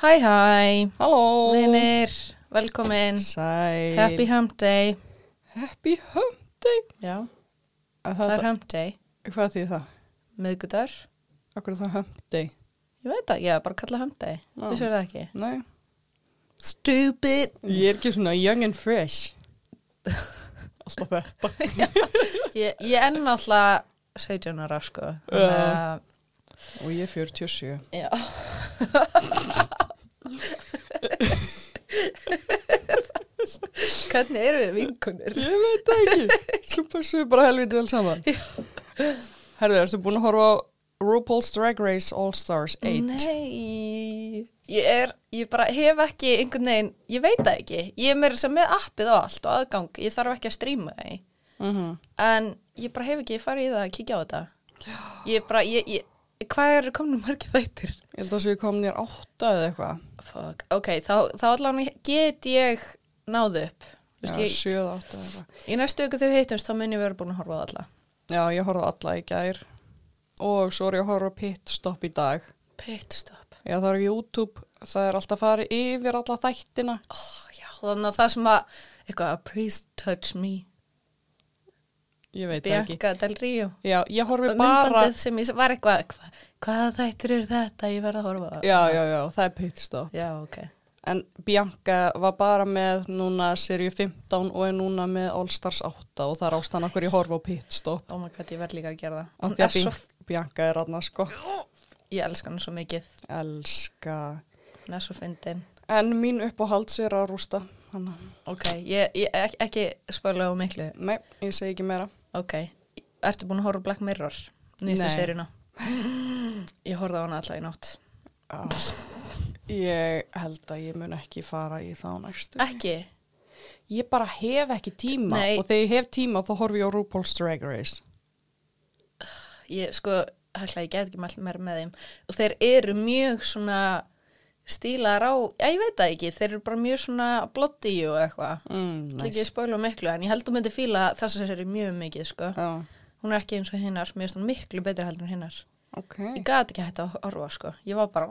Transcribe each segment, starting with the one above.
Hæ hæ, Halló. Vinir, velkomin, Sæl. Happy hump day. Happy Hump Day. Já, Að það er það, hump day, Hvað þýð það? miðgudar Akkur það Hump Day? Ég veit það, ég er bara að kalla hump day, þú sér það ekki? Nei. Stupid. Ég er ekki svona young and fresh. Alltaf þetta. Ég, ég er náttúrulega 17 ára sko. Að, Og ég er 47 já Hvernig eru við vinkunir? Ég veit það ekki Svo passum við bara helviti vel saman Herðu, ertu búin að horfa á RuPaul's Drag Race All Stars 8? Nei, ég er, ég bara hef ekki einhvern veginn, ég veit það ekki, ég er meira sem með appið og allt og aðgang, ég þarf ekki að stríma það, Mm -hmm. en ég bara hef ekki farið í það að kíkja á þetta. Ég bara, ég, ég, hvað er komin margir þættir? Ég held að það séu komin nýjar átta eða eitthvað Fuck, ok, þá, þá allan get ég náðu upp. Þú Já, veist, ég, sjöð átta eða eitthvað í næstu ykkur þau heitumst, þá mun ég vera búin að horfa á alla. Já, ég horfði á alla í gær Og svo er ég að horfa á Pitstop í dag Pitstop. Já, það er YouTube, það er alltaf farið yfir alla þættina. Oh, já, þannig að það sem að, eitthvað, please touch me, Ég veit ekki. Bianca Del Rio. Já, ég horfi bara... sem ég var eitthvað hva, hvaða þættir eru þetta, ég verð að horfa. Já, já, já, það er pitstop. já, ok En Bianca var bara með núna seríu 15 og er núna með All Stars 8 og það er ástæðan okkur ég horfa á pitstop. oh my god, ég verð líka að gera það hún því að svo, Bi- Bianca er aðna sko. ég elska hann svo mikið Elska. hún er svo fyndin En mín uppáhalds er að rústa. Hanna. ok, ég, ég ek, ekki spöla á miklu Nei, ég segi ekki meira. ok, ertu búin að horfa Black Mirror nýstu Nei. seríuna ég horfði á hana alltaf í nótt Já. Ég held að ég mun ekki fara í þá næstu. ekki, Ég bara hef ekki tíma Nei. og þegar ég hef tíma þá horfi ég á RuPaul's Drag Race. ég sko hætla, ég get ekki mælt meira með þeim og þeir eru mjög svona stílar á, já ég veit það ekki þeir eru bara mjög svona blotti og eitthvað Mm, Það ekki að spóla miklu en ég held að þú myndi fíla þess að sér mjög mikið sko. Já, Hún er ekki eins og hinnar, mér finnst hún miklu betur heldur en hinnar. ok. Ég gati ekki hægt að horfa sko. Ég var bara,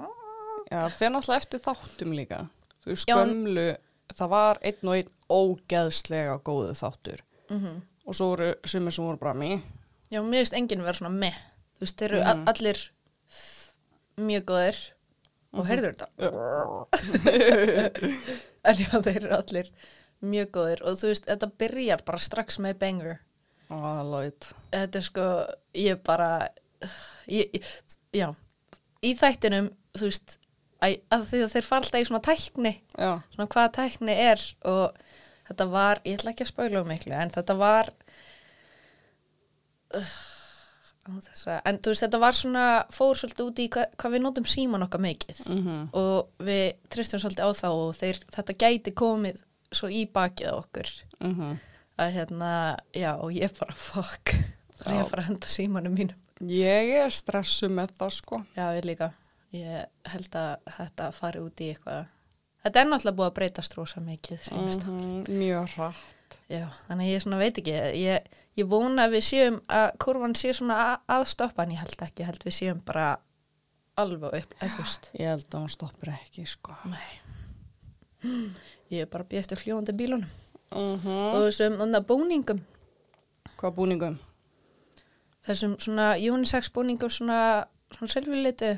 Já, fyrir náttúrulega eftir þáttum líka. Þú veist, Já, það var einn og einn ógeðslega góðu þáttur. mm Og svo voru sumir sem voru bara mér. já mér finnst enginn vera svona með. Þú veist, þeir eru Mhm. a- allir mjög góðir og heyrður þetta. en já, þeir eru allir mjög góðir og þú veist, þetta byrjar bara strax með banger. Alveg. Þetta er sko, ég bara, ég, já, í þættinum, þú veist, að, því að þeir fara alltaf í svona tækni Já, svona hvaða tækni er og þetta var, ég ætla ekki að spæla um miklu en þetta var uh, en þú veist þetta var svona fór svolítið út í hva, hvað við notum síman okkar mikið mhm. og við tristum svolítið á þá og þeir, þetta gæti komið svo í bakið okkur mhm. að hérna, já og ég bara fuck, það er að fara að henda símanum mínum Ég er stressu með það, sko. já ég líka, ég held að þetta fari út í eitthvað þetta er náttúrulega búið að breytast rosa mikið sínast Mhm, Mjög hratt. Já, þannig ég veit ekki, ég, ég vona að við séum að kurvan sé svona að, að stoppa en ég held ekki, ég held við séum bara alveg upp, veist. Ég held að hún stoppur ekki, sko. Nei, ég er bara býð eftir fljóðandi bílunum Mhm. og þessum þannig búningum, Hvað búningum? þessum svona unisex búningum svona, svona selvilitu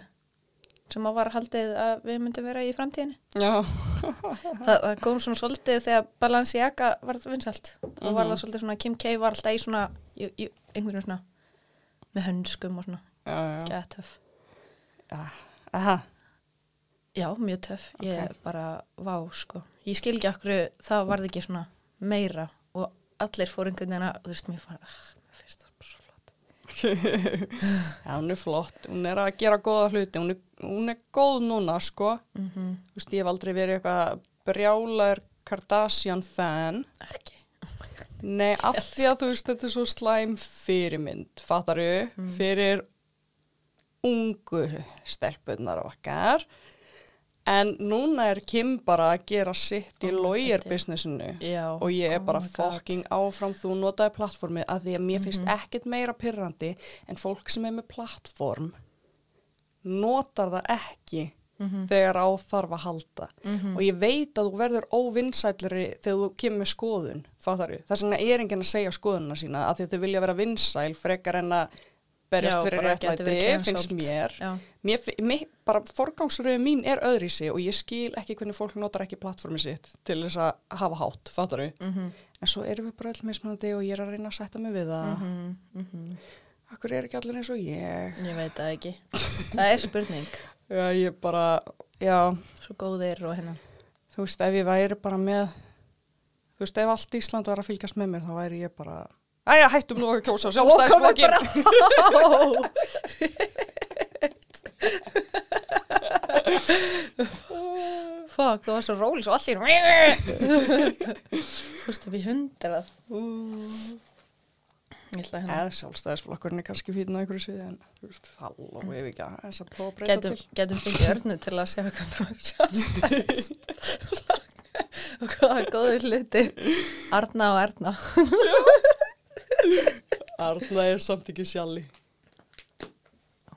sem að var haldið að við myndum vera í framtíðinni. Já. Það, það kom svona svolítið þegar Balenciaga var vinsalt og var það svolítið svona Kim K var alltaf í svona, í, í, einhvern veginn svona með hönskum og svona, gæða töff. Aha. Já, mjög töff. Ég Ok. er bara, vá, sko. Ég skil ekki okkur, það varði ekki svona meira og allir fór einhvern veginn að, þú veist, mér fann, ah, mér finnst það bara svo Já, hún er flott. Hún er að gera góða hluti. Hún er, hún er góð núna, sko. Mm -hmm. Þú veist, ég hef aldrei verið eitthvað brjálar Kardashian fan. Ekki. Nei, af því að þú veist, þetta er svo slæm fyrirmynd, fattaru, Mm. fyrir ungu stelpunar okkar. En núna er Kim bara að gera sitt í Oh my lawyer God. businessinu Já. og ég er oh bara God. fucking áfram þú notaði plattformi að því að mér finnst Mhm. ekkert meira pyrrandi en fólk sem er með plattform notar það ekki þegar á þarf að halda Mhm. og ég veit að þú verður óvinnsælri þegar þú kemur skoðun fattaru. þess vegna er enginn að segja skoðunna sína að þau vilja vera vinsæl frekar en að berjast fyrir réttlæti finnst mér mér, mér bara forgangsröðu mín er öðrísi og ég skil ekki hvernig fólk notar ekki plattformi sitt til þess að hafa hátt, fattaru Mhm. en svo erum við bara öll mismunandi og ég er að reyna að setja mig við það Mhm. Mhm. Akkur er ekki allir eins og ég Ég veit það ekki. Það er spurning. Já, ég bara, já Svo góðir og hérna. þú veist, ef ég væri bara með þú veist, ef allt Ísland var að fylgjast með mér þá væri ég bara Æja, hættum nú að kjósa sjálfstæðisflokkin Fuck, það var svo róli, svo allir Fórst upp í hundrað. Ég ætla að hérna. Eða sjálfstæðisflokkurinn er kannski á einhverju sviði en þú veist, halló, ef ekki að þess að prófa að breyta til. getum fengið örnu til að sjá hvað frá sjálfstæðisflokk og hvaða góður hluti Arna og Erna Arna er samt ekki sjalli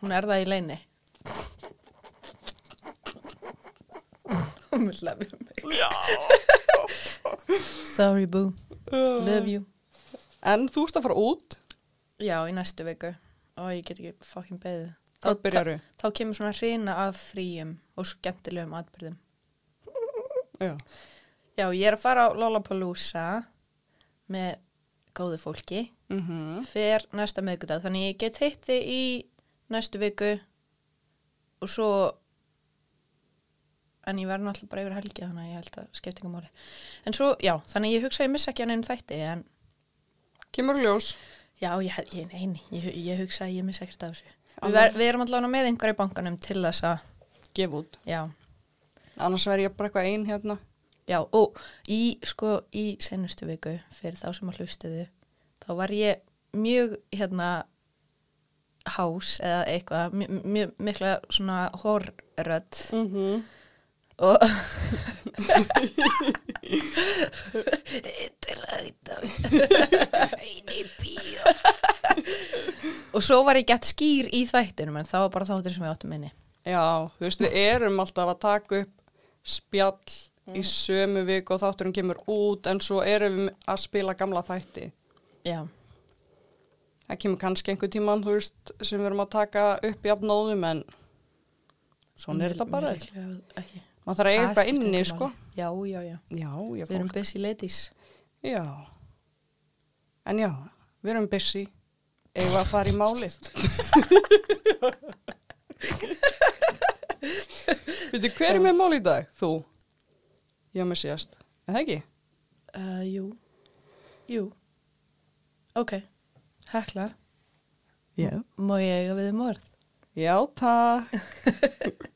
Hún er það í leini Hún vil lefja mig. Sorry boo, love you. En þú ert að fara út. Já, í næstu viku. Og ég get ekki fucking beðið. Hvað byrjaru? Þá kemur svona hrina af fríum og skemmtilegum atbyrðum Já, Já, ég er að fara á Lollapalooza með góðu fólki mhm. Fer næsta miðgudag, þannig ég get hitt þið í næstu viku og svo en ég verð náttúrulega bara yfir helgi þannig að ég held að skipti ekki máli. En svo, já, þannig ég hugsa ég missa ekki hann einn þætti en Kemur ljós. Já, ég, ég, neini, ég, ég hugsa ég missa ekkert af þessu. Við, ver, við erum allavega með einhver í bankanum til þess að, Gef út. Já, Annars verð ég bara eitthvað ein hérna. Já og í, sko, í senustu viku fyrir þá sem að hlustuðu þá var ég mjög hérna hás eða eitthvað mjög, mjög mikla svona horrödd mm -hmm. og Þetta er ræta Einu bíó Og svo var ég gett skýr í þættunum en það var bara þáttur sem ég áttum minni Já, þú veist, við erum alltaf að taka upp spjall í sömu viku og þátturinn kemur út en svo erum við að spila gamla þætti. Já, Það kemur kannski einhver tíman, þú veist, sem við erum að taka upp í afnóðum en svona er þetta bara. Mér líklega ekki. Man þarf að eiga eitthvað inni, sko. Já, já, já Já, ég Við erum busy ladies Já. En já, við erum busy. Eða að fara í málið. Veitir, hver er með mál í dag? Þú? Já, með síðast. Er það ekki? uh, Jú Jú Ok, hekla Já. Má ég eiga við um orð? Já, takk.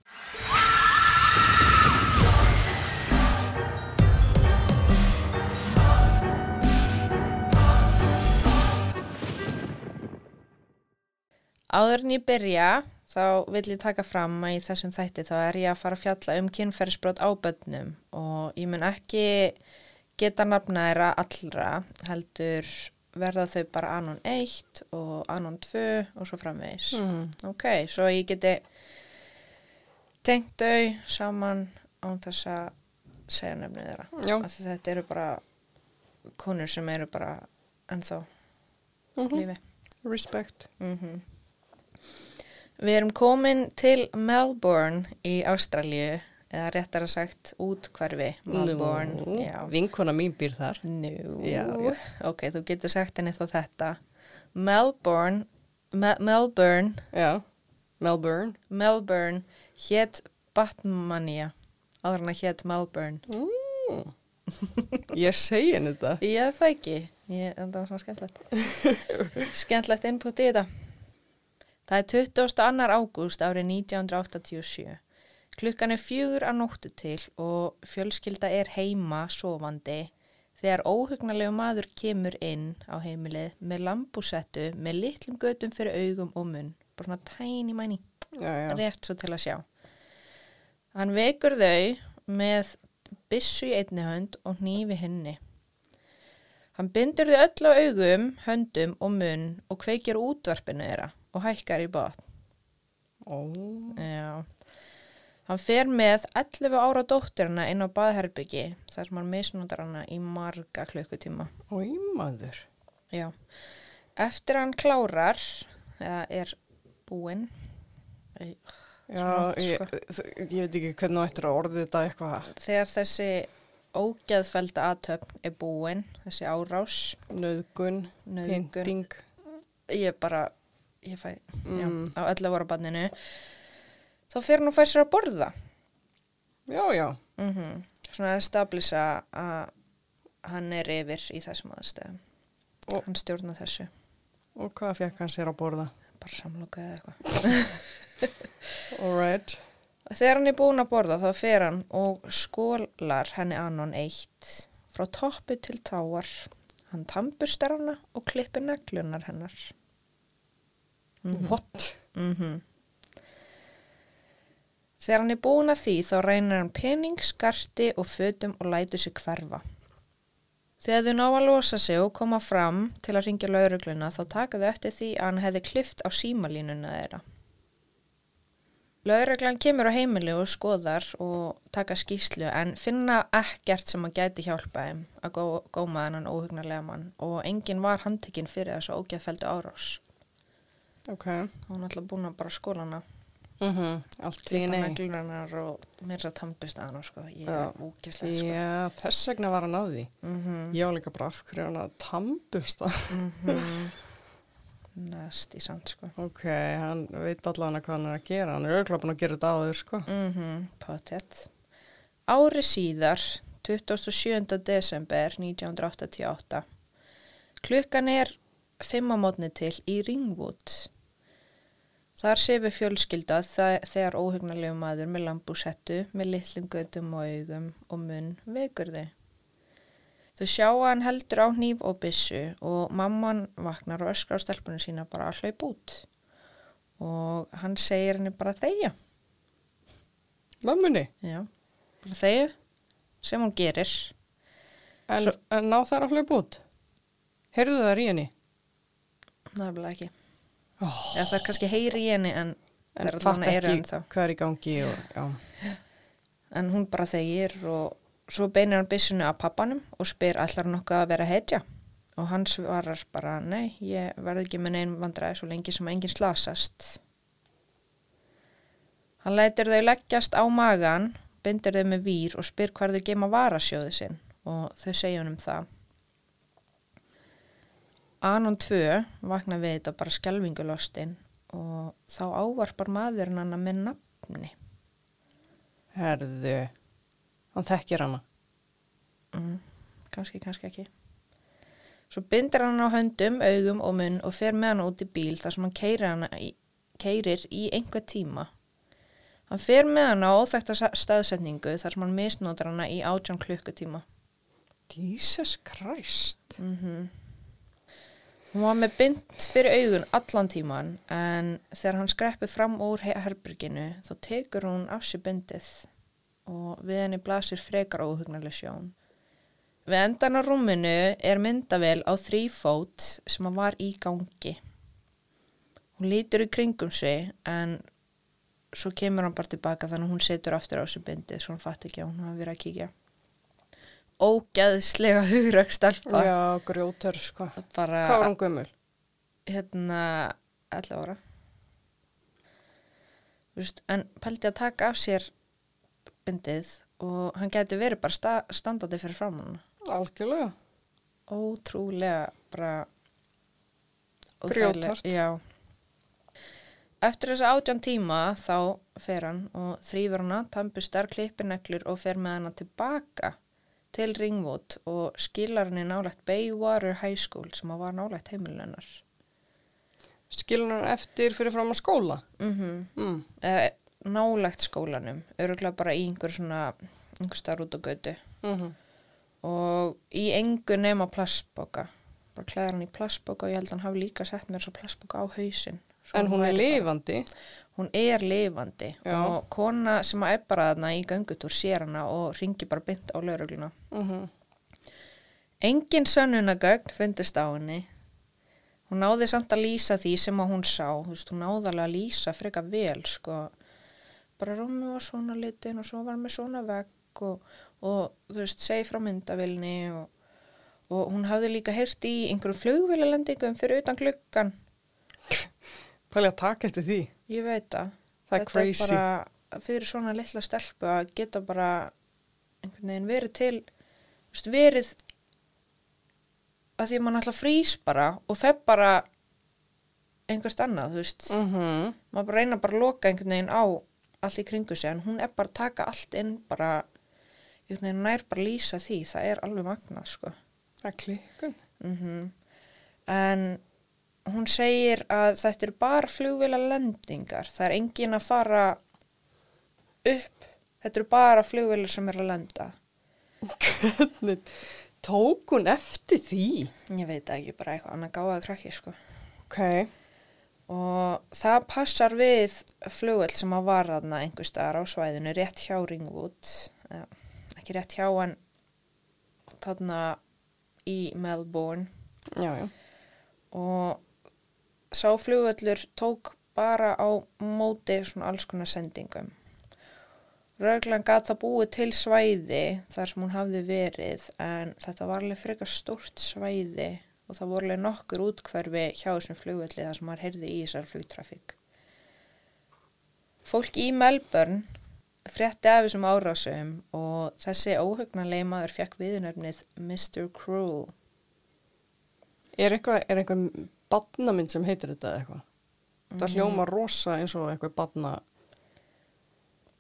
Áður en ég byrja, þá vil ég taka fram að í þessum þætti þá er ég að fara að fjalla um kynferðisbrot á bönnum og ég mun ekki geta nafna þeirra allra, heldur verða þau bara anon 1 og anon 2 og svo framvegis. Mm. Ok, svo ég geti tengt þau saman án þess að segja nefnið þeirra. Því þetta eru bara konur sem eru bara ennþá Mhm. lífi. Respect. Mm Við erum komin til Melbourne í Ástralju, eða réttar að sagt útkvarfi Já. vinkona mín býr þar. Nú, Já, já. ok, þú getur sagt henni þá þetta. Melbourne, Me Melbourne, Já. Melbourne. Melbourne, hétt Batmania, áður en að hétt Melbourne. Mm. Ég segi henni þetta. Ég það ekki, ég, það var svona skemmtilegt. skemmtilegt input í þetta. Það er 22. ágúst árið 1987. Klukkan er fjögur að nóttu til og fjölskylda er heima sofandi þegar óhugnalegu maður kemur inn á heimilið með lambúsettu með litlum götum fyrir augum og munn. Bara svona tæni mæni, Já, já. rétt svo til að sjá. Hann vekur þau með byssu í einni hönd og hnífi henni. Hann bindur þau öll á augum, höndum og munn og kveikir útvarpinu þeirra og hækkar í botn. Ó. Já. Hann fer með 11 ára dóttirina inn á baðherbyggi þar sem hann misnútar hana í marga klukkutíma. Og í maður. Já. Eftir hann klárar, eða er búinn, Já, Svona, ég, sko. þ- ég veit ekki hvernig þú ættir að orði þetta eitthvað þegar þessi ógeðfelda aðtöfn er búinn, þessi árás, nöðgun, pynting. ég bara, ég fæ, Mm. já, á 11 ára banninu, þá fer hann og fær sér að borða. Já, já. Mm Svona að stablisa að hann er yfir í þessum aðstæðum. Og- Hann stjórna þessu, Og hvað fekk hann sér að borða? bara samloka eða eitthvað. All right. Þegar hann er búinn að borða þá fer hann og skólar henni annan eitt frá toppi til táar. Hann tampustar hana og klippir neglunar hennar. Mhm. What? Mm Þegar hann er búinn að því þá reynir hann pening, skarti og fötum og lætur sig hverfa. Þegar þau ná að losa sig og koma fram til að ringja laurugluna þá taka þau eftir því að hann hefði klift á símalínuna þeirra. Lauruglan kemur á heimili og skoðar og taka skýslu en finna ekkert sem að gæti hjálpa þeim að gó, góma þennan óhugnarlega mann og enginn var handtekinn fyrir þessu ógeðfeldu árás. Ok. Hún var alltaf búin að bara skóla hana Mm -hmm. Allt í neglunar og mér að tampist að hann sko. ég Já. er úkislega sko. Já, þess vegna var hann að því. mm Ég var líka bara af hverju hann að tambust það. -hmm. næst í samt sko. Ok, hann veit allan hvað hann er að gera. Hann er auðvitað búin að gera þetta áður, sko. mm -hmm. potett ári síðar 27. desember 1988 klukkan er fimm á mótni til í Ringwood Þar sefur fjölskylda þegar óhugnarlegu maður með lambúsettu, með litlum göttum og augum og munn vekur þau. Þau sjá að hann heldur á hníf og byssu og mamman vaknar og öskar á stelpunum sína bara að hlaup út. Og hann segir henni bara þegja. Mömmunni. Já, bara þegju sem hún gerir. En, Svo- en ná þær að hlaupa út? Heyrðu það í henni? Nefnilega ekki. Oh, Eða það er kannski heyri í henni en, en fatt ekki hvað er í gangi og, en hún bara þegir og svo beinir hann byssunni að pappanum og spyr allar nokkuð að vera hetja? Og hann svarar bara nei, ég verð ekki með neinn vandræði svo lengi sem enginn slasast. Hann lætir þau leggjast á magan bindir þau með vír og spyr hvar þau geima varasjóði sinn. Og þau segja hann um það Anon 2 vaknar við þetta bara skelvingulostin og þá ávarpar maðurinn hann með nafni Herðu, hann þekkir hana. Mm, kannski, kannski ekki. Svo bindir hann á höndum, augum og munn og fer með hann út í bíl þar sem hann keirir, hana í, keirir í einhver tíma. Hann fer með hann á óþekta sa- staðsetningu þar sem hann misnótar hana í átján klukkutíma. Jesus Christ. Mm Hún var með bind fyrir augun allan tíman en þegar hann skreppi fram úr he- herberginu þá tekur hún af sér bindið og við henni blasir frekar óhugnarlega sjón. Við endan á rúminu er myndavel á þrýfót sem að var í gangi. Hún lítur í kringum sig en svo kemur hann bara tilbaka þannig að hún setur aftur á sér bindið svo hann fatt ekki að hún hafi verið að kíkja. Ógeðslega hugrökk stelpa. Já, grjótör, sko. Bara, Hvað var hann gömul? hérna 11 ára Vist, en pældi að taka af sér bindið og hann gæti verið bara sta standandi fyrir framann Algjörlega. ótrúlega bara óþægilegt, já eftir þessa átján tíma þá fer hann og þrýfur hana tampustar, klippineglur og fer með hana tilbaka til Ringwood og skilar henni nálægt Baywater High School sem að var nálægt heimilunar Skilur hann eftir fyrir fram að skóla? mhm Mm. eh, nálægt skólanum öruglega bara í einhver svona einhver starf út á götu Mm og í engu nema plastboka bara klæðar hann í plastboka og ég held að hann hafi líka sett mér þessa plastboka á hausinn Svo En hún er væri bara- lifandi. Hún er lifandi. Já. og kona sem að bara þarna í göngutúr sér hana og ringi bara bynd á laurugluna Mm engin sönnunagögn fundist á henni. Hún náði samt að lýsa því sem að hún sá. Veist, hún náði alveg að lýsa freka vel sko. Bara rúmi var svona litin og svo var hann með svona vegg og, og þú veist, segi frá myndavilni og, og hún hafði líka heyrt í einhverjum flugvélalendingum fyrir utan gluggan Pæli að taka eftir því. ég veit það Það er Þetta crazy. bara fyrir svona litla stelpu að geta bara einhvern veginn verið til veist, verið að því að mann alltaf frýs bara og feb bara einhvert annað, þú veist Mm -hmm. maður bara reyna bara að loka einhvern veginn á allt í kringu sig en hún er bara að taka allt inn bara einhvern veginn nær bara lýsa því það er alveg magnað sko Það er klikkun. mm en hún segir að þetta eru bara flugvila lendingar það er engin að fara upp þetta eru bara flugvilar sem er að lenda Hvernig tók hún eftir því? ég veit ekki, bara eitthvað annað gáða krakki sko Ok. og það passar við flugvöld sem að var þarna einhver staðar á svæðinu rétt hjá Ringwood ja, ekki rétt hjá en þarna í Melbourne Já, já. og sá flugvöllur tók bara á móti svona alls konar sendingum Röglan gat það búið til svæði þar sem hún hafði verið en þetta var alveg frekar stórt svæði og það voru alveg nokkur útkverfi hjá þessum flugvelli þar sem maður heyrði í þessar flugtrafík. Fólk í Melbourne frétti af þessum árásum og þessi óhugnanlega maður fekk viðunöfnið Mr. Cruel. Er eitthvað, er eitthvað badnamynd sem heitir þetta eitthvað? Það hljóma rosa eins og eitthvað badna...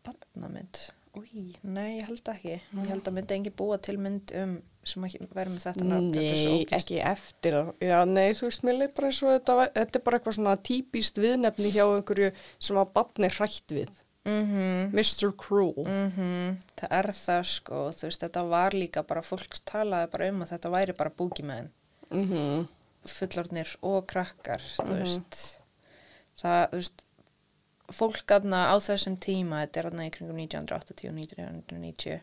Barnamynd? Új, nei, ég held ekki. Ég held að myndi engi búa til mynd um sem verður með þetta nafn. Nei, ekki eftir. Já, nei, þú veist, mér leitt bara eins og þetta, þetta er bara eitthvað svona típist viðnefni hjá einhverju sem að badni hrætt við. Mhm. Mr. Cruel. Mm Það er það sko, þú veist, þetta var líka bara, fólk talaði bara um að þetta væri bara búkimenn, Mm -hmm. Fullornir og krakkar, þú veist. Það, þú veist, fólk aðna á þessum tíma, þetta er aðna í kringum 1980 og 1990,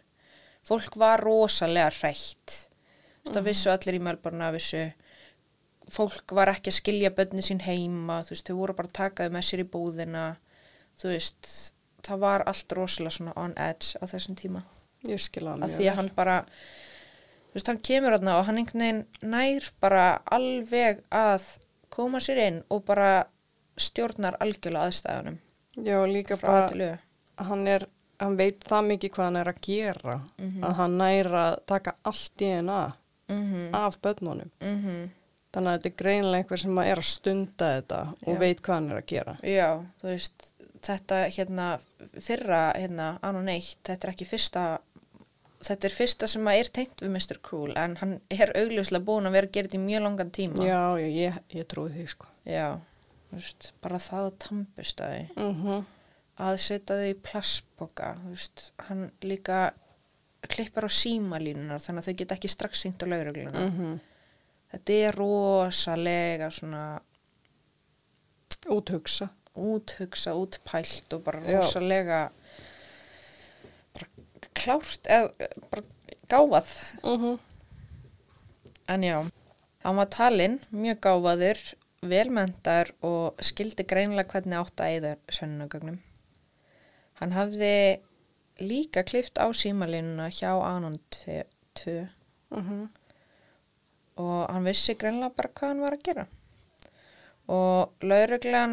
fólk var rosalega hrætt. Það vissu allir í Melbourne að vissu, fólk var ekki að skilja bönni sín heima, þú veist, þau voru bara að taka þau með sér í búðina, þú veist, það var allt rosalega svona on edge á þessum tíma. Ég skilja það Af mjög því að hann bara, þú veist, hann kemur þarna og hann einhvern veginn nær bara alveg að koma sér inn og bara stjórnar algjörlega aðstæðunum. Já, líka bara, hann er, hann veit það mikið hvað hann er að gera. Að hann næra að taka allt DNA Mm af börnunum. -hmm. Þannig að þetta er greinilega einhver sem er að stunda þetta og Já. veit hvað hann er að gera. Já, þú veist, þetta hérna fyrra, hérna, án og neitt, þetta er ekki fyrsta, þetta er fyrsta sem að er tengt við Mr. Cruel en hann er augljóslega búin að vera að þetta í mjög langan tíma. Já, já, ég, ég trúi því, sko. Já, veist, bara það að tampustæði. Mm að setja þau í veist, hann líka klippar á símalínunar þannig að þau geta ekki strax syngt á laurugluna -hmm. þetta er rosalega svona Úthugsa. úthugsa, útpælt og bara Já. rosalega klárt eða bara gáfað. Mm -hmm. en já, hann var talinn mjög gáfaður, velmendar og skildi greinilega hvernig átt að eða sönnugögnum hann hafði líka klift á símalínuna hjá Anon 2 Mm og hann vissi greinlega bara hvað hann var að gera. Og lauruglan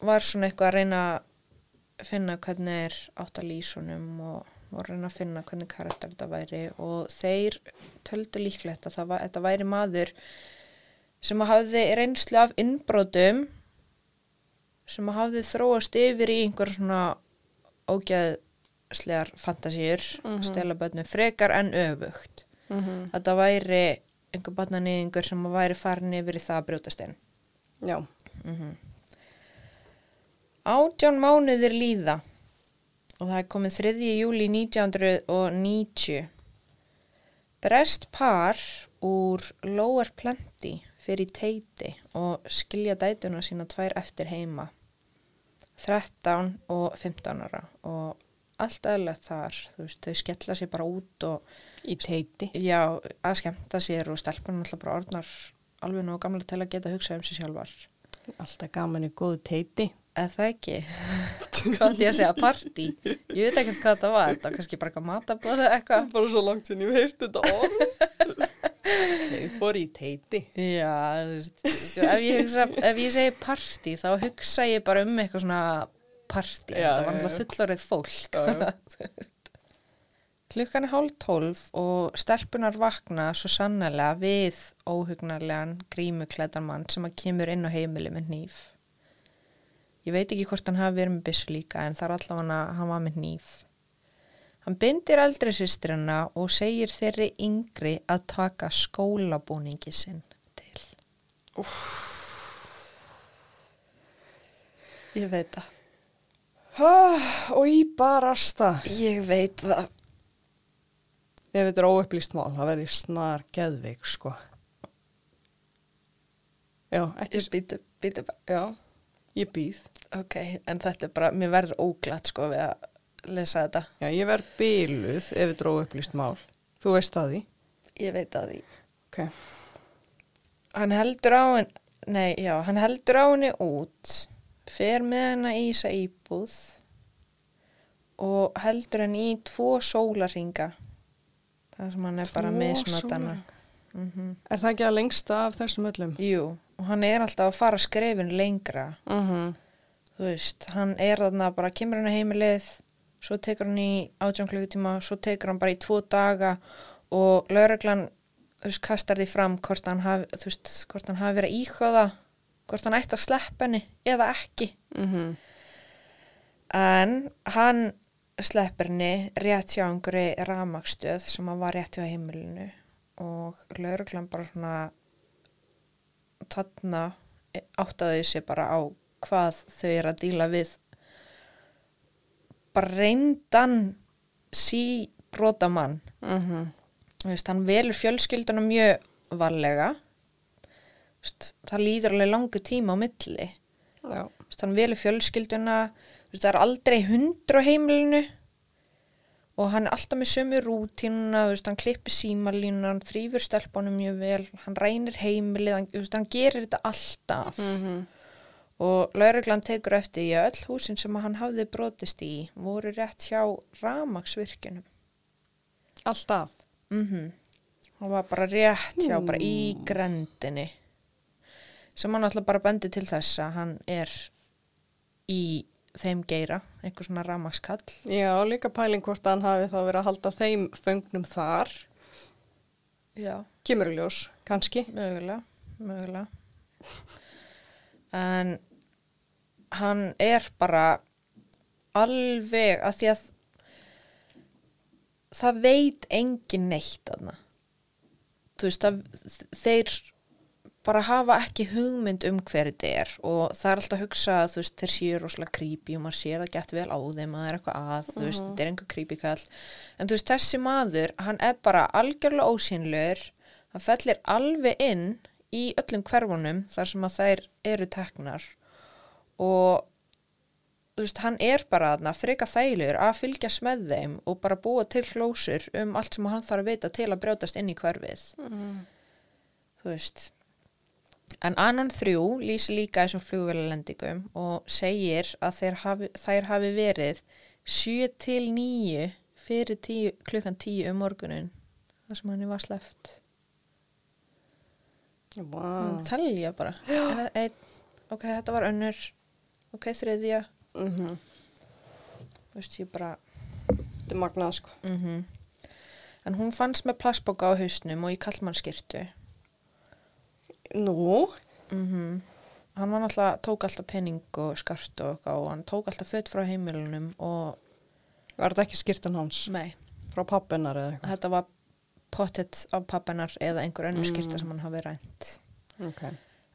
var svona eitthvað að reyna að finna hvernig er átt að lýsunum og, og reyna að finna hvernig karakter þetta væri og þeir töldu líklegt að var, þetta væri maður sem hafði reynslu af innbrotum sem hafði þróast yfir í einhver svona ógæðslegar fantasíur, mm Mhm. stela börnum frekar en öfugt -hmm. að það væri einhver barnanýðingur sem væri farin yfir í það að brjótast inn. Já. Átján mánuðir líða og það er komið 3. júli 1990. Brest par úr Lower Plenty fyrir teiti og skilja dætuna sína tvær eftir heima. 13 og 15 ára og allt aðlegt þar, veist, þau skella sér bara út og Í teiti. Já, að skemmta sér og stelpunum alltaf bara orðnar alveg nú gamla til að geta hugsað um sig sjálfar. Alltaf gaman í góðu teiti. Eða það ekki hvað ætti ég að segja, partí ég veit ekki hvað það var, þetta var kannski bara eitthvað matabóð eða eitthvað Bara svo langt sem ég heirt þetta orð. Ég fór í teiti. já, þú veist ef ég, hugsa, ef ég segi partí þá hugsa ég bara um eitthvað svona partí, Já, þetta var já. fullorðið fólk Klukkan er hálf tólf og stelpunar vakna svo sannlega við óhugnarlegan grímuklædan mann sem að kemur inn á heimili með hníf. Ég veit ekki hvort hann hafi verið með byssu líka en það er allavega hann var með hníf. Hann bindir eldri sýstrina og segir þeirri yngri að taka skólabúningi sinn til. Ég veit það. Ah, og í barasta. Ég veit það. Ef þetta er óupplýst mál, það verði snar geðveik, sko. Já, ekki, Ég býtu, býtu bara. já, ég býð. Ok, en þetta er bara, mér verður óglatt sko við að lesa þetta. Já, ég verð byluð ef þetta er óupplýst mál. Þú veist það því. Ég veit að því. Ok. Hann heldur á henni, nei, já, hann heldur á henni út, fer með henni í þessa íbúð og heldur henni í tvo sólarringa. Það sem hann er bara Tvo misnotana. sólarhringa? Mm Er það ekki að lengsta af þessum öllum? Jú, og hann er alltaf að fara skrefin lengra. Uh -huh. Þú veist, hann er þarna bara, kemur hann á heimilið, svo tekur hann í átján klukkutíma, svo tekur hann bara í tvo daga og lauruglan, þú veist, kastar því fram hvort hann hafi, þú veist, hvort hann hafi verið íkvæða, hvort hann ætti að sleppa henni eða ekki. Uh -huh. En hann sleppir henni rétt hjá einhverju ramakstöð sem hann var rétt hjá heimilinu og lauruglan bara svona þarna áttaði sér bara á hvað þau eru að díla við. Bara reyndan sí brotamann. Þú veist, hann velur fjölskylduna mjög varlega. Þú veist, það líður alveg langu tíma á milli. Veist, hann velur fjölskylduna Þú veist, það er aldrei hundur á heimilinu. Og hann er alltaf með sömu veist, hann klippir símalínu hann þrýfur stelpunum mjög vel hann rænir heimilið, hann, hann gerir þetta alltaf. Uh -huh. Og lauruglan tekur eftir í öll húsin sem hann hafði brotist í voru rétt hjá ramaksvirkjunum Alltaf. mhm. Hann var bara rétt hjá, bara í grendinni sem hann alltaf bara bendi til þess að hann er í þeim geira, einhver svona ramakskall Já, líka pæling hvort hann hafi þá verið að halda þeim föngnum þar. já, Kemur í ljós, kannski. mögulega mögulega en hann er bara alveg að því að það veit engin neitt aðna þú veist að þeir bara hafa ekki hugmynd um hver þetta er og það er alltaf að hugsa að þú veist þeir séu rosalega creepy og maður sér það gett vel á þeim að það er eitthvað að, þú veist, þetta er einhver creepy kall. En þú veist þessi maður, hann er bara algjörlega ósynlur hann fellir alveg inn í öllum hverfunum þar sem að þær eru teknar. Og þú veist, hann er bara þarna freka þægilegur að fylgjast með þeim og bara búa til hlósur um allt sem hann þarf að vita til að brjótast inn í hverfið. Þú veist en annan þrjú lýsi líka þessum flugvélalendingum og segir að hafi, þær hafi verið 7 til 9 fyrir 10, klukkan 10 um morgunin þar sem hann var sleft Mm. telja bara einn, ok, þetta var önnur ok, þriðja Uh -huh. þú veist, ég bara Þetta er magnað, sko. mm en hún fannst með plastboka á hausnum og í kallmannskirtu Nú, mm hann var náttúrulega, tók alltaf penning og skart og og hann tók alltaf fött frá heimilunum og var þetta ekki skýrtan hans? nei, Frá pappinar eða eitthvað? þetta var pottet af pappinar eða einhver önnur Mm. skirta sem hann hafi rænt Ok.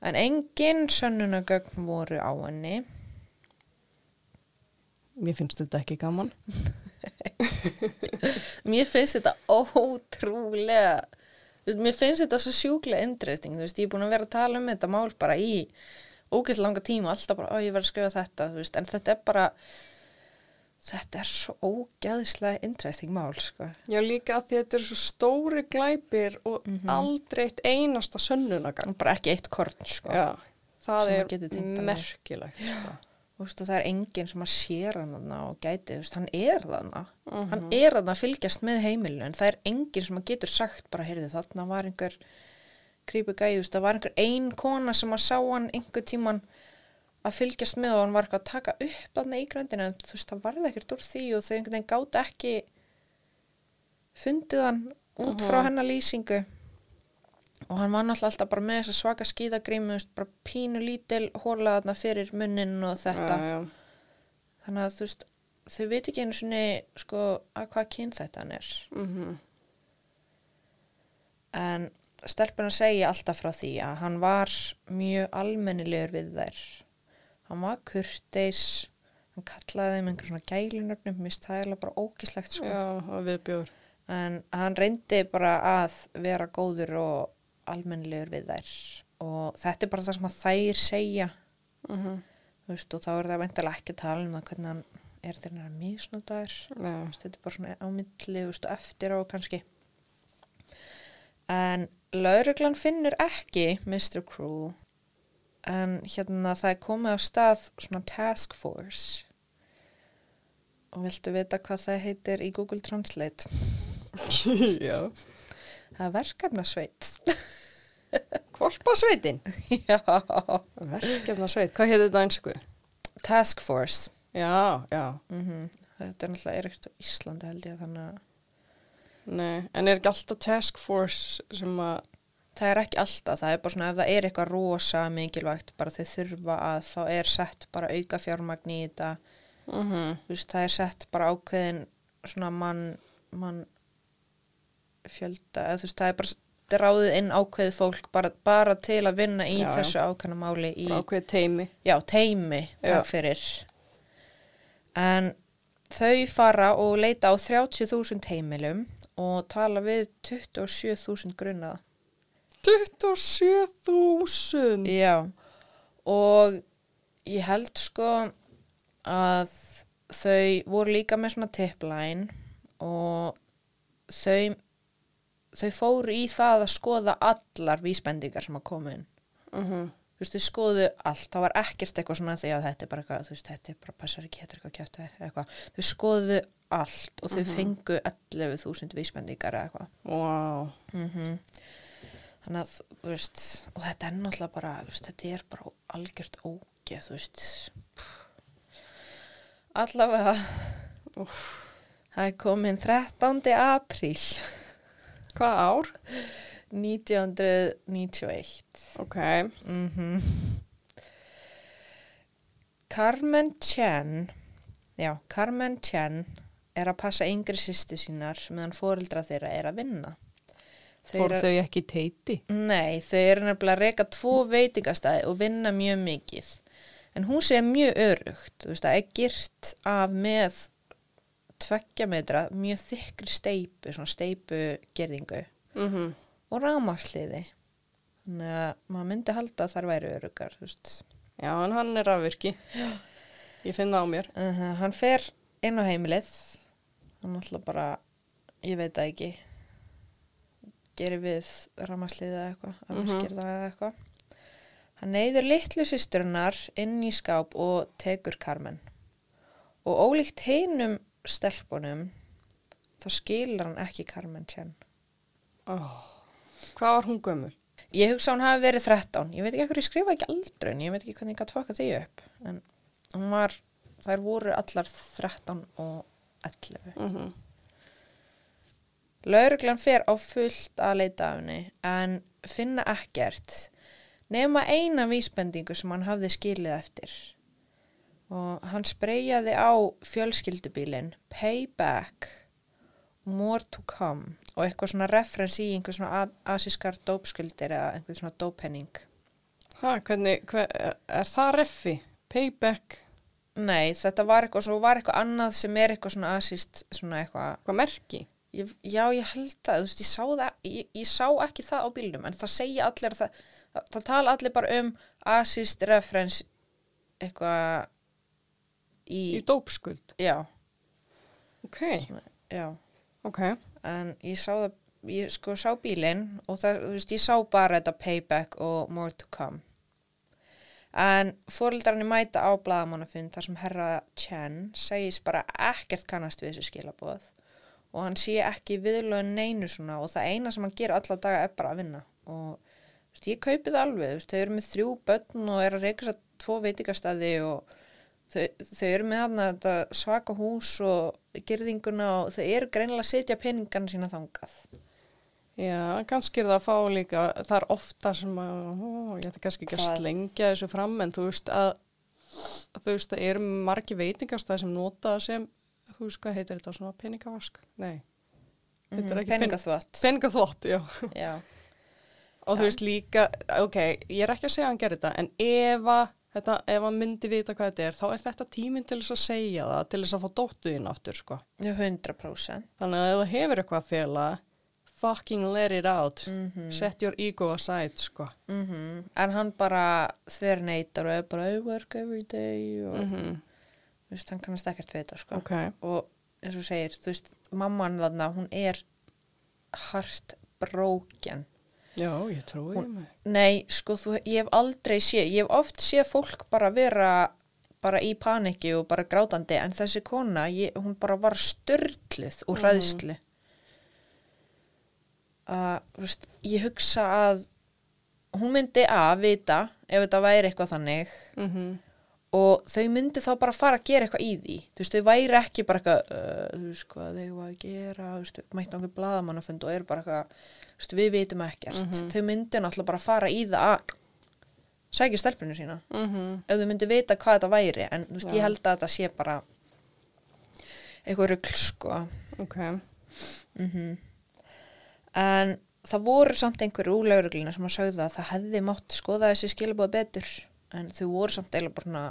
en engin sönnunagögn voru á henni Mér finnst þetta ekki gaman. mér finnst þetta ótrúlega veist, mér finnst þetta svo sjúklega interesting, þú veist, ég er búin að vera að tala um þetta mál bara í ógeðslega langa tíma, alltaf bara, ó, ég verð að skrifa þetta þú veist, en þetta er bara þetta er svo ógeðslega interesting mál, sko Já, líka að þetta eru svo stóri glæpir og Mhm. aldrei eitt einasta sönnunagang. bara ekki eitt korn, sko Já, það er merkilegt. Sko. Og það er enginn sem að sér hann og gæti, veist, hann er þarna Mhm. hann er þarna að fylgjast með heimilinu en það er enginn sem að getur sagt bara, heyrðu, þarna var einhver grípu gæði, það var einhver ein kona sem að sá hann einhver tíman að fylgjast með og hann var eitthvað að taka upp þarna í gröndinu en þú veist, það varði ekkert úr því og þau einhvern veginn gátt ekki fundið hann út frá hennar lýsingu. Og hann var náttúrulega alltaf bara með þessa svaka skíðagrímu, þú veist, bara pínu lítil hóla þarna fyrir munnin og þetta. Já, já. þannig að þú veist, þau veit ekki einu svona sko að hvað kyn þetta hann er. Mhm. en stelpuna segja alltaf frá því að hann var mjög almennilegur við þær hann var kurteis. Hann kallaði þeim einhver svona gælunöfnum. Mist það er bara ógislegt sko. Já, en hann reyndi bara að vera góður og almennilegur við þær. Og þetta er bara það sem að þær segja. Mhm. þú veist, og þá er það veintilega ekki að tala um það hvernig hann er Já. Þú veist, þetta er bara svona á milli þú veist, og eftir á kannski. En lauruglan finnur ekki Mr. Cruel en hérna það er komið á stað svona task force og viltu vita hvað það heitir í Google Translate já. það er verkefnasveit Kvolpasveitin. já, Verkefnasveit. Hvað heitir þetta einsku? task force Já, já. mm þetta er náttúrulega er ekkert á Íslandi held ég þannig að Nei, en er ekki alltaf task force sem að... Það er ekki alltaf, það er bara svona ef það er eitthvað rosa mikilvægt, bara þau þurfa að þá er sett bara auka fjármagn í þetta, Mhm. þú veist, það er sett bara ákveðin svona mann, mann fjölda, eða þú veist, það er bara ráðið inn ákveðið fólk bara, bara til að vinna í Já, þessu ákveðna máli í, ákveðið teimi. já, teimi, takk Já. fyrir. En þau fara og leita á 30.000 heimilum og tala við 27.000 grunnaða. 27.000! Já, og ég held sko að þau voru líka með svona tipline og þau, þau fóru í það að skoða allar vísbendingar sem að koma inn. Mhm. Þú veist, þau skoðu allt, það var ekkert eitthvað svona því að þetta er bara eitthvað, þú veist, þetta er bara passar ekki, þetta er eitthvað kjátt eitthvað. Þau skoðu allt og þau fengu 11.000 vísbendingar eitthvað. Vá. Mm Þannig að, þú veist, og þetta er náttúrulega bara, veist, þetta er bara algjört ógeð, þú veist. Allavega, það er komin 13. apríl Hvað ár? 1991. Ok. Mm Carmen Chen, já, Carmen Chen er að passa yngri sýsti sínar meðan foreldra þeirra er að vinna. Fór þau ekki teiti? Nei, þau eru nefnilega að reyka tvo veitingastæði og vinna mjög mikið. En húsið er mjög örugt, þú veist, það er gyrt af með tveggja metra, mjög þykri steipu, svona steipugerðingu Mhm. og rámasliði. Þannig að maður myndi halda að þar væri örugar, þú veist. Já, en hann er afvirki. Ég finn það á mér. Uh hann fer inn á heimilið, hann alltaf bara, ég veit það ekki, gerir við rámasliði eða eitthvað, að Mhm. virkir það eða eitthvað. Hann neyður litlu systurinnar inn í skáp og tekur Carmen. Og ólíkt hinum stelpunum, þá skilur hann ekki Carmen Chen. Oh. Hvað var hún gömul? Ég hugsa hún hafi verið 13. Ég veit ekki hvað ég skrifa ekki aldrun, ég veit ekki hvernig ég gæti fokkað því upp. En hún var, þær voru allar 13 og 11. Mhm. Lauruglan fer á fullt að leita af henni en finna ekkert nema eina vísbendingu sem hann hafði skilið eftir. Og hann spreyjaði á fjölskyldubílinn Payback, More to Come og eitthvað svona referens í einhver svona asískar dópskuldir eða einhver svona dópenning. Hæ, hvernig, hver, er það reffi? Payback? Nei, þetta var eitthvað, svo var eitthvað annað sem er eitthvað svona asíst, svona eitthvað Hvað merki? Ég, já, ég held þú veist, ég sá, það, ég, ég sá ekki það á bílnum, en það segja allir, það, það, það tala allir bara um assist reference eitthvað í, Í dópskuld? já, Ok, já, ok. en ég sá það, ég sko sá bílinn og það, þú veist, ég sá bara þetta payback og more to come. En fóreldrarnir mæta á blaðamannafund þar sem herra Chen segist bara ekkert kannast við þessu skilaboð og hann sé ekki viðlögin neinu svona og það eina sem hann gerir alla daga er bara að vinna og veist, ég kaupi það alveg, veist, þau eru með þrjú börn og er að reyka sér tvo veitingastæði og þau, þau eru með þarna þetta svaka hús og gerðinguna og þau eru greinilega að setja peningana sína þangað. Já, kannski er það að fá líka, það er ofta sem að, ó, ég ætti kannski ekki að slengja þessu fram, en þú veist að, að þú veist að eru margi veitingastæð sem nota það sem, þú veist hvað heitir þetta, svona peningavask? Nei, Þetta er ekki pen- peningaþvott. peningaþvott, já. Já, Og þú veist líka, ok, ég er ekki að segja að hann gerir þetta, en ef að, þetta, ef hann myndi vita hvað þetta er, þá er þetta tíminn til þess að segja það, til þess að fá dóttuðinn aftur, sko. já, 100%. Þannig að ef þú hefur eitthvað að fela, fucking let it out, Mhm. set your ego aside, sko. Mm En hann bara þver neytar og er bara I work every day og Mm þú veist, hann kannast ekkert við þetta sko. Ok, og eins og segir, þú veist, mamman þarna, hún er hart brókjan. já, ég trúi Hún-. Nei, sko, þú, ég hef aldrei séð, ég hef oft séð fólk bara vera bara í paniki og bara grátandi en þessi kona, ég, hún bara var störtluð úr Mhm. hræðslu. Uh, þú veist, ég hugsa að hún myndi að vita ef þetta væri eitthvað þannig Mm og þau myndi þá bara fara að gera eitthvað í því. Þú veist, þau væri ekki bara eitthvað uh, þú veist hvað þau var að gera þú veist, mætti einhver blaðamannafund og eru bara eitthvað þú veist, við vitum ekkert. Þau myndi náttúrulega bara fara í það að sækja stelpunu sína. -hmm. ef þau myndi vita hvað þetta væri en þú veist, Já. ég held að þetta sé bara eitthvað rugl sko. Ok, mm en það voru samt einhverju úr lauruglina sem að sögða að það hefði mátt skoða þessi skilabóð betur en þau voru samt eiginlega bara svona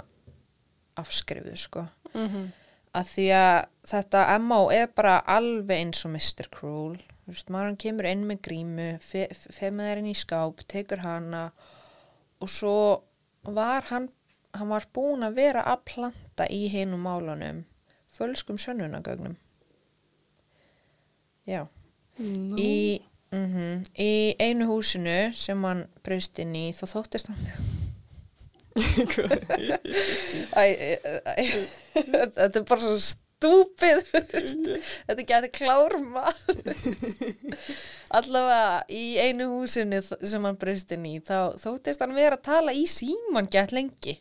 afskrifuð sko mm -hmm. að því að þetta MO er bara alveg eins og Mr. Cruel þú veist, maður kemur inn með grímu fe, fer með þeir inn í skáp, tekur hana og svo var hann hann var búin að vera að planta í hinum málunum fölskum sönnunagögnum já no. í, mm í einu húsinu sem hann braust inn í þá þóttist hann þetta er bara svo veist. þetta geti klárma allavega í einu húsinu sem hann braust inn í þá þóttist hann vera að tala í síman gett lengi.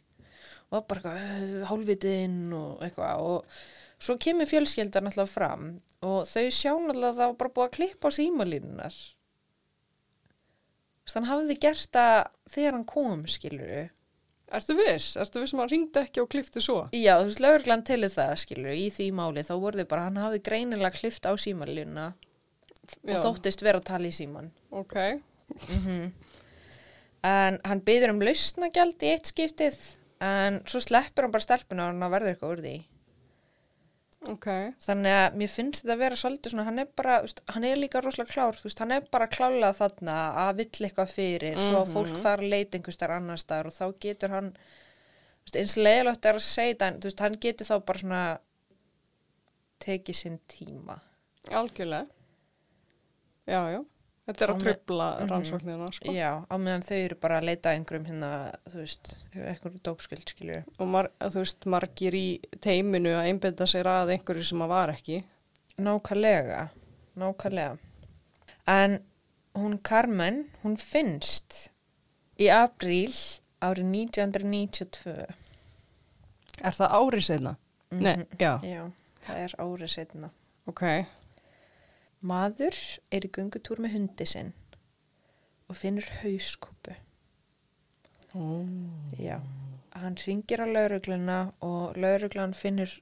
Og bara eitthvað hálfvitinn og eitthvað. Og svo kemur fjölskeldan alltaf fram og þau sjá náttúrulega að það var bara búið að klippa á símalínunar hann hafði gert það þegar hann kom skilur Ertu viss? Ertu viss sem hann ringdi ekki og klifti svo? Já, þú veist, lögreglan til það, skilur, í því máli, þá voru þau bara, hann hafði greinilega klift á símanluna og þóttist vera að tala í síman. Ok, En hann byður um lausnagjald í eitt skiptið, en svo sleppur hann bara stelpuna og hann verður eitthvað úr því. Ok. Þannig að mér finnst þetta að vera svolítið svona, hann er bara, veist, hann er líka rosalega klár, veist, hann er bara klálað þarna að vill eitthvað fyrir, svo að fólk þarf að leita einhvers þar annar staðar og þá getur hann, veist, eins leiðilegt er að segja veist, hann getur þá bara svona tekið sinn tíma. Algjörlega. Já, já. Þetta er að með- trubla rannsóknina, sko. Já, á meðan þau eru bara að leita að einhverjum hérna, þú veist, einhverjum dópskuld, skilju. Og mar, þú veist, margir í teiminu að einbynda sér að einhverju sem að var ekki. Nákvæmlega, nákvæmlega. En hún Carmen, hún finnst í apríl árið 1992. Er það árið seinna? Nei, já. Já, það er árið setna. Ok. Maður er í göngutúr með hundi sinn og finnur hauskúpu. Ó. Já, hann ringir á laurugluna og lauruglan finnur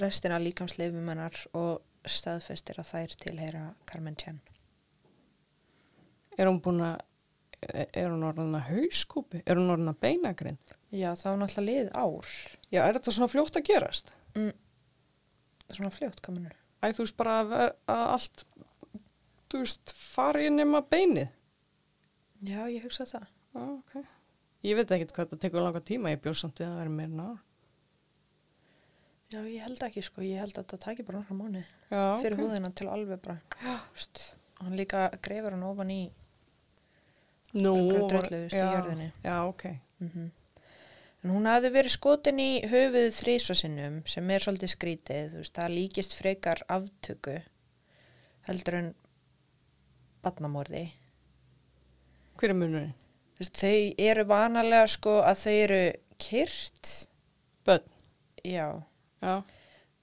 restina líkamsleifum hennar og staðfestir að þær tilheyra Carmen Chen. Er hún búin að, er hún orðin að hauskúpi? Er hún orðin að beinagrind? Já, það var náttúrulega lið ár. Já, er þetta svona fljótt að gerast? Mm. Svona fljótt, kaminur. Æ, þú veist bara að, að allt, þú veist, fari nema beinið. Já, ég hugsa það. Já, ok. Ég veit ekkert hvað þetta tekur langa tíma, ég bjóð samt við að það er meira ár. Já, ég held ekki, sko. Ég held að það taki bara nokkra mánu Já, fyrir húðina til alveg bara. Já. Vist, hann líka greifur hann ofan í Nú, drullu, veist, í já, jörðinni. Já, ok. mm En hún hafði verið skotin í höfuð þrísvarsinnum sem er svolítið skrítið, þú veist, það líkist frekar aftöku heldur en badnamorði. Hver er munurinn? Þú þau eru vanalega sko að þau eru kyrt, Bönn. já, Já.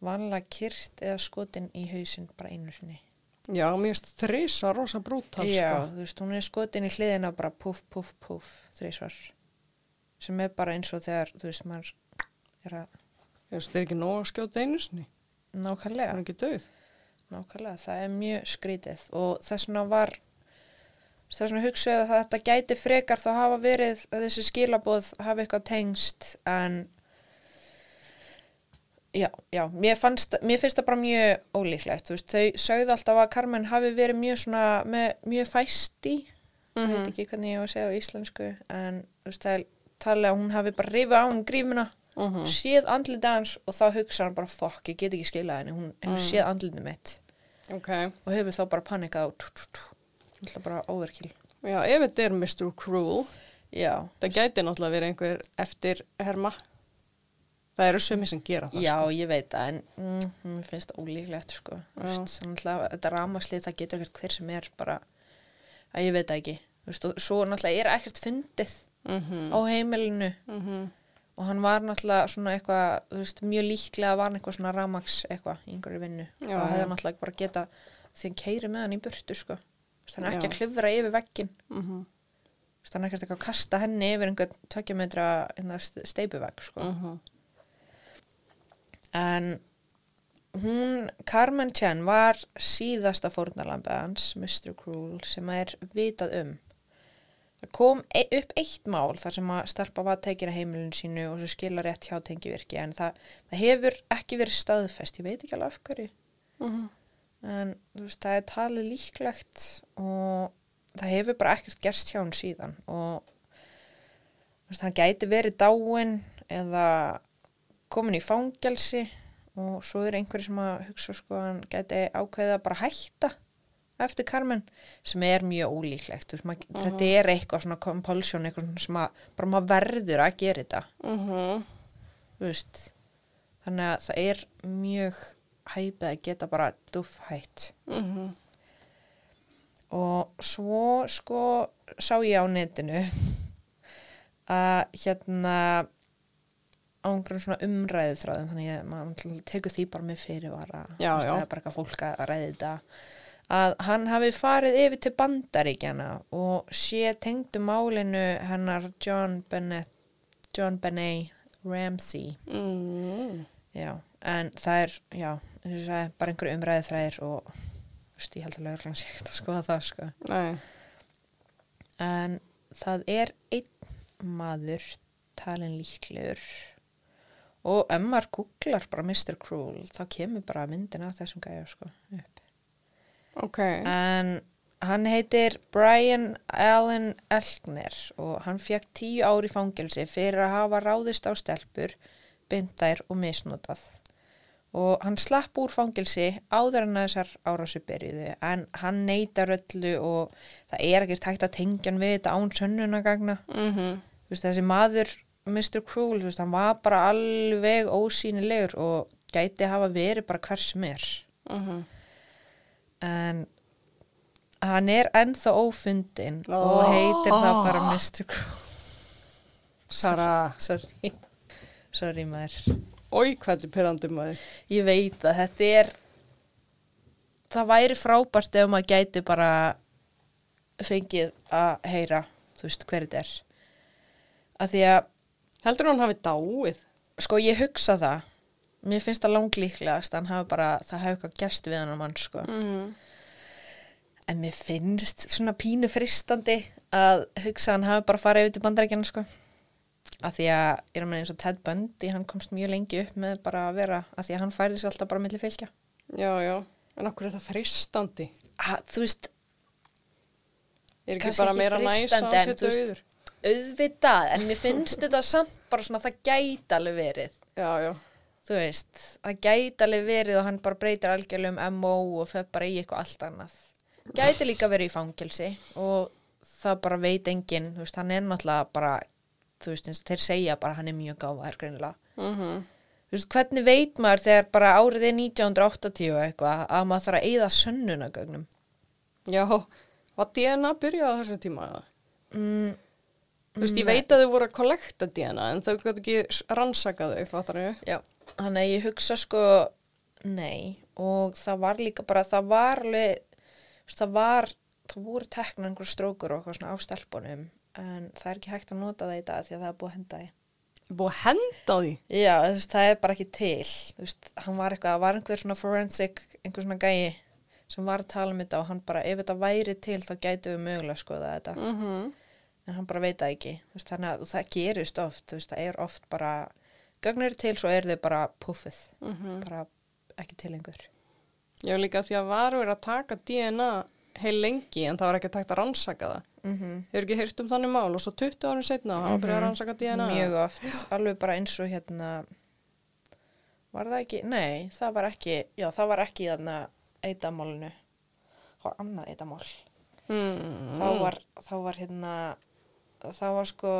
vanalega kyrt eða skotin í hausinn bara einu sinni. Já, mér finnst þrisa rosa brútal, já, sko. þú veist, hún er skotin í hliðina bara puff, puff, puff, þrísvar. Sem er bara eins og þegar, þú veist, maður er að Ég veist, það er ekki nóg að skjóta einu sinni. Það nákvæmlega. er ekki döð. Nákvæmlega, það er mjög skrítið og þess vegna var þess vegna hugsaði að þetta gæti frekar þá hafa verið að þessi skilaboð hafi eitthvað tengst en já, já, mér, fannst, mér finnst það bara mjög ólíklegt, þú veist, þau sögðu alltaf að Carmen hafi verið mjög svona með mjög fæsti, ég veit ekki hvernig ég á að segja á íslensku en þú veist, það er talið að hún hafi bara rifið á hún grífuna Mhm. séð andlitið hans og þá hugsa hann bara fokk, ég get ekki skilað henni, hún hefur séð andlitið mitt Ok. og hefur þá bara panikað og náttúrulega bara overkill Já, ef þetta er Mr. Cruel, já, það gæti náttúrulega verið einhver eftir herma. Það eru sömi sem gera það, já, sko. ég veit það en mm, mér finnst það ólíklegt sko. Þetta ramaslið það getur ekkert hver sem er bara að ég veit það ekki Þú veist, og svo náttúrulega er ekkert fundið Mm á heimilinu -hmm. Og hann var náttúrulega svona eitthvað veist, mjög líklega var hann eitthvað svona ramags eitthvað í einhverju vinnu Já, þá hefði hann náttúrulega bara geta því hann keiri með hann í burtu sko. Er ekki Já. að klifra yfir veggin Mm þannig ekkert eitthvað að kasta henni yfir einhvern tökja metra steipuvegg sko. -hmm. en hún Carmen Chen var síðasta fórnarlambið hans Mr. Cruel sem er vitað um það kom e upp eitt mál þar sem að starpa var tekin að heimilinu sínu og svo skila rétt hjá tengivirki en það, það hefur ekki verið staðfest. Ég veit ekki alveg af hverju. Mhm. en þú veist, það er talið líklegt og það hefur bara ekkert gerst hjá hann síðan og þú veist, hann gæti verið dáin eða komin í fangelsi og svo er einhverju sem að hugsa sko hann gæti ákveðið að bara hætta eftir Carmen sem er mjög ólíklegt veist, mað, þetta er eitthvað svona compulsion eitthvað svona sem að bara maður verður að gera þetta. Mhm. þú veist þannig að það er mjög hæpið að geta bara duff hætt Mhm. og svo sko sá ég á netinu að hérna á einhverjum svona umræðu þráðum þannig að maður tekur því bara með fyrirvara. Það er bara eitthvað fólk að ræði þetta að hann hafi farið yfir til bandaríkjana og sé tengdu málinu hennar John Bennett John Benet Ramsey Mm. Já, en það er, já, sagði, bara einhverju umræði þræðir og, að lögurinn sé ekkert að skoða það, sko. En það er einn maður talin líklegur og ef maður googlar bara Mr. Cruel, þá kemur bara myndin af þessum gæja, sko, upp. Ok. En hann heitir Brian Allen Elkner og hann fekk tíu ári fangelsi fyrir að hafa ráðist á stelpur, bindær og misnotað. Og hann slapp úr fangelsi áður en þessar árásu byrjuðu en hann neytar öllu og það er ekkert hægt að tengja hann við þetta án sönnunagagna. Þú veist, þessi maður, Mr. Cruel, þú veist, hann var bara alveg ósýnilegur og gæti hafa verið bara hver sem er Mhm. En hann er ennþá ófundin Ó. og heitir það bara Mr. Cruel Sara. sorry sorry maður Ói, hvað er pyrrandi maður. ég veit að þetta er það væri frábært ef maður gæti bara fengið að heyra þú veist hver þetta er að því að Heldur hann hafi dáið? sko ég hugsa það mér finnst það langlíklegast að hann hafi bara það hafi eitthvað gerst við hann mann sko Mhm. En mér finnst svona pínu fristandi að hugsa að hann hafi bara farið yfir til bandarækjana sko. Af því að, ég er að meina eins og Ted Bundy, hann komst mjög lengi upp með bara að vera, af því að hann færði sér alltaf bara milli fylgja. Já, já. En okkur er það fristandi? Að, þú veist, Er ekki bara meira næs að freistandi, hann en sé þú veist- döður? auðvitað, en mér finnst þetta samt bara svona, það gæti alveg verið. Já, já. Þú veist, það gæti alveg verið og hann bara breytir algjörlega um MO og fer bara í eitthvað allt annað. Gæti líka verið í fangelsi og það bara veit enginn, þú veist, hann er náttúrulega bara þú veist, eins og þeir segja bara hann er mjög gáfaður greinilega Mm þú veist, hvernig veit maður þegar bara árið er 1980 og eitthvað að maður þarf að eyða sönnunagögnum Já, var DNA byrjað á þessum tíma eða? mm, Þú veist, ég veit að þau voru að kollekta DNA en þau gæti ekki rannsaka þau, fattar þau? já, þannig að ég hugsa sko nei, og það var líka bara, það var alveg, það var það voru tekna einhver strókur og eitthvað svona á stelpunum en það er ekki hægt að nota það í dag því að það er búið að henda því. Búið að henda því? Já, veist, það er bara ekki til. Þú veist, hann var eitthvað, það var einhver svona forensic, einhver svona gæi sem var að tala um þetta og hann bara, ef þetta væri til þá gætu við mögulega skoða þetta. Mm -hmm. en hann bara veit það ekki. Þú veist, þannig að það gerist oft þú veist, það er oft bara gögnir eru til, svo er þau bara puffið bara ekki til lengur Já, líka því að var verið að taka DNA heil lengi en það var ekki takt að rannsaka það. mm -hmm. Hefur ekki heyrt um þannig mál og svo 20 árum setna hafa mm byrjað að rannsaka DNA. mjög oft, alveg bara eins og hérna var það ekki, nei, það var ekki já, það var ekki þarna eitamálinu var annað eitamál Mm. þá var, þá var hérna þá var sko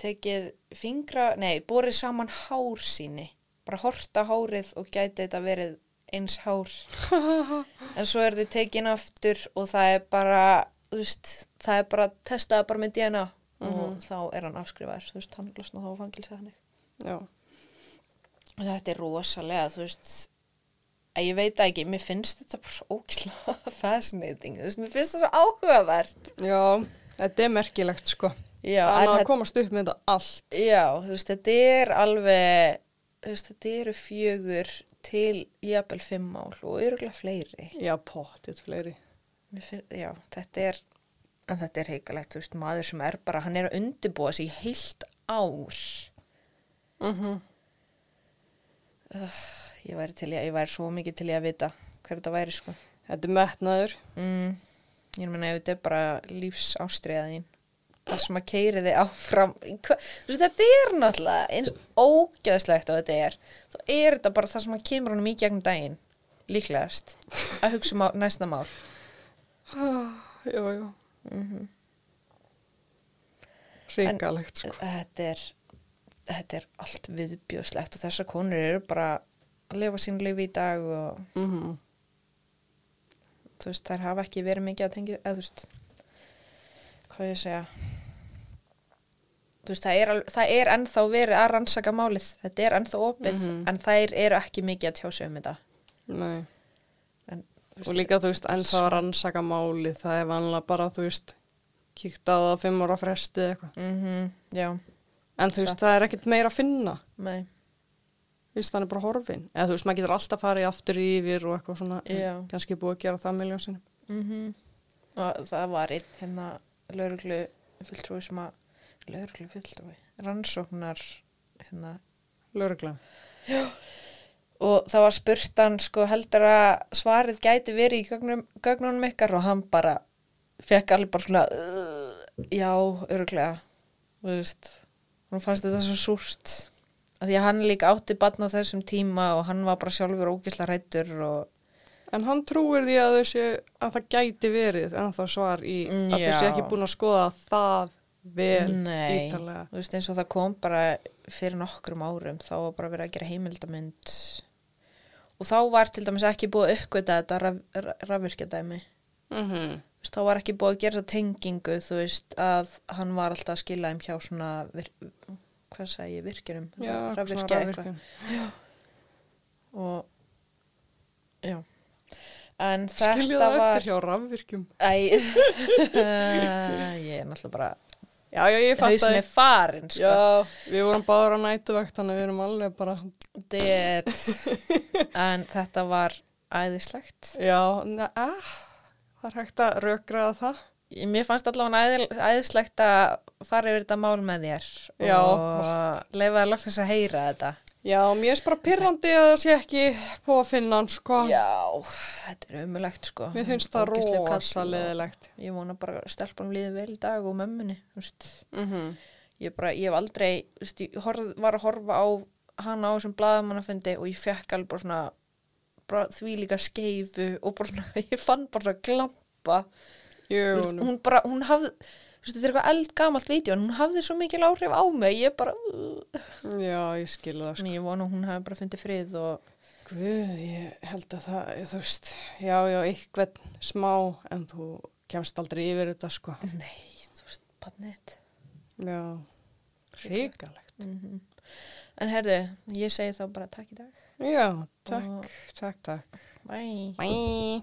tekið fingra, nei, borið saman hár síni, bara horta hárið og gæti þetta verið eins hár. En svo er þið tekin aftur og það er bara veist, það er bara testaði bara með DNA og þá er hann afskrifaður. Þú veist, hann losna þá á fangilsa þannig. Já. þetta er rosalega, þú veist að ég veit ekki, mér finnst þetta bara svo ógislega fascinating, þú veist, mér finnst þetta svo áhugavert. Já, þetta er merkilegt sko. Já, en að komast upp með þetta allt. Já, þú veist, þetta er alveg, þú veist, þetta eru fjögur til jafnvel fimm mál og örgulega fleiri. Já, pottið fleiri. Finn, já, þetta er, en þetta er heikalegt, þú veist, maður sem er bara, hann er að undirbúa sig í heilt ár. Mm Ég væri til í að, ég væri svo mikið til í að vita hver þetta væri, sko. Þetta er metnaður. Mm, ég meina, ef þetta er bara lífsástriðaðín, það sem að keiri þig áfram, hva, þetta er náttúrulega eins ógeðslegt og þetta er, þá er þetta bara það sem að kemur honum í gegnum daginn, líklegast, að hugsa um á, næsta mál. Já, já. Mm Ríkalegt sko. þetta er, þetta er allt viðbjóðslegt og þessar konur eru bara að lifa sín lifi í dag og Mm þú veist, þær hafa ekki verið mikið að tengja, eða þú veist, hvað ég að segja, veist, það er, það er ennþá verið að rannsaka málið, þetta er ennþá opið, Mhm. en þær eru ekki mikið að tjá sig um þetta. Nei. En, þú Og líka, þú veist, ennþá að rannsaka máli, það er vanlega bara, þú veist, kíkt á það á fimm ára fresti eða eitthvað. mm já, En þú veist, Satt. það er ekkert meira að finna. nei, Þú veist, hann er bara horfin. Eða þú veist, maður getur alltaf farið aftur yfir og eitthvað svona. Kannski búið að gera það miljón sinni. mm og það var einn hérna lauruglu fulltrúi sem að, lauruglu fulltrúi, rannsóknar, hérna, Lörgla. og það var spurt hann sko heldur að svarið gæti verið í gögnum, gögnunum ykkar? Og hann bara fekk alveg bara svona uh, já, öruglega þú veist, hún fannst þetta svo súrt. Að því að hann líka átti batna þessum tíma og hann var bara sjálfur ógisla rættur og En hann trúir því að þau séu að það gæti verið en það svar í að já. ekki búin að skoða það vel nei, ítalega. þú veist eins og það kom bara fyrir nokkrum árum þá var bara verið að gera heimildamund og þá var til dæmis ekki búið að uppgöta þetta raf, rafvirkjadæmi. Mm þú veist, þá var ekki búið að gera þessa tengingu, þú veist, að hann var alltaf að skila þeim hjá svona, vir, hvað sagði ég, virkjunum, Já, rafvirkja eitthvað. Og, já, Skilja það var, eftir hjá rafvirkjum. æ, ég er náttúrulega bara, Já, já, ég fatt hausin er farin, sko, Já, við vorum báður á nætuvakt þannig að við erum alveg bara, dead, en þetta var æðislegt. já, na, ah, það er hægt að rökraða það. Mér fannst allavega æði, æðislegt að fara yfir þetta mál með þér Já. og leifa að loksins að heyra þetta. Já, mér er bara pyrrandi að það sé ekki búið að finna hann, sko. Já, þetta er umulegt sko. Mér finnst það rosa leðilegt. Ég vona bara að stelpunum líði vel í dag og mömmunni. þú veist. Mm Ég, bara, ég hef aldrei, þú veist, ég horf, var að horfa á hana á þessum blaðamannafundi og ég fekk alveg bara svona bara því líka skeifu og bara svona, ég fann bara svona glampa. Jú, veist, hún bara, hún hafði, þetta er eitthvað eldgamalt vídeo en hún hafði svo mikil áhrif á mig ég bara, uh, Já, ég skilu það, sko. ég vona að hún hafi bara fundið frið og Guð, ég held að það, þú veist, já, já, eitthvað smá, en þú kemst aldrei yfir þetta, sko. nei, þú veist, badnett Já, ríkalegt. mm en herðu, ég segi þá bara takk í dag Já, takk, Og- takk, takk. bye Bye.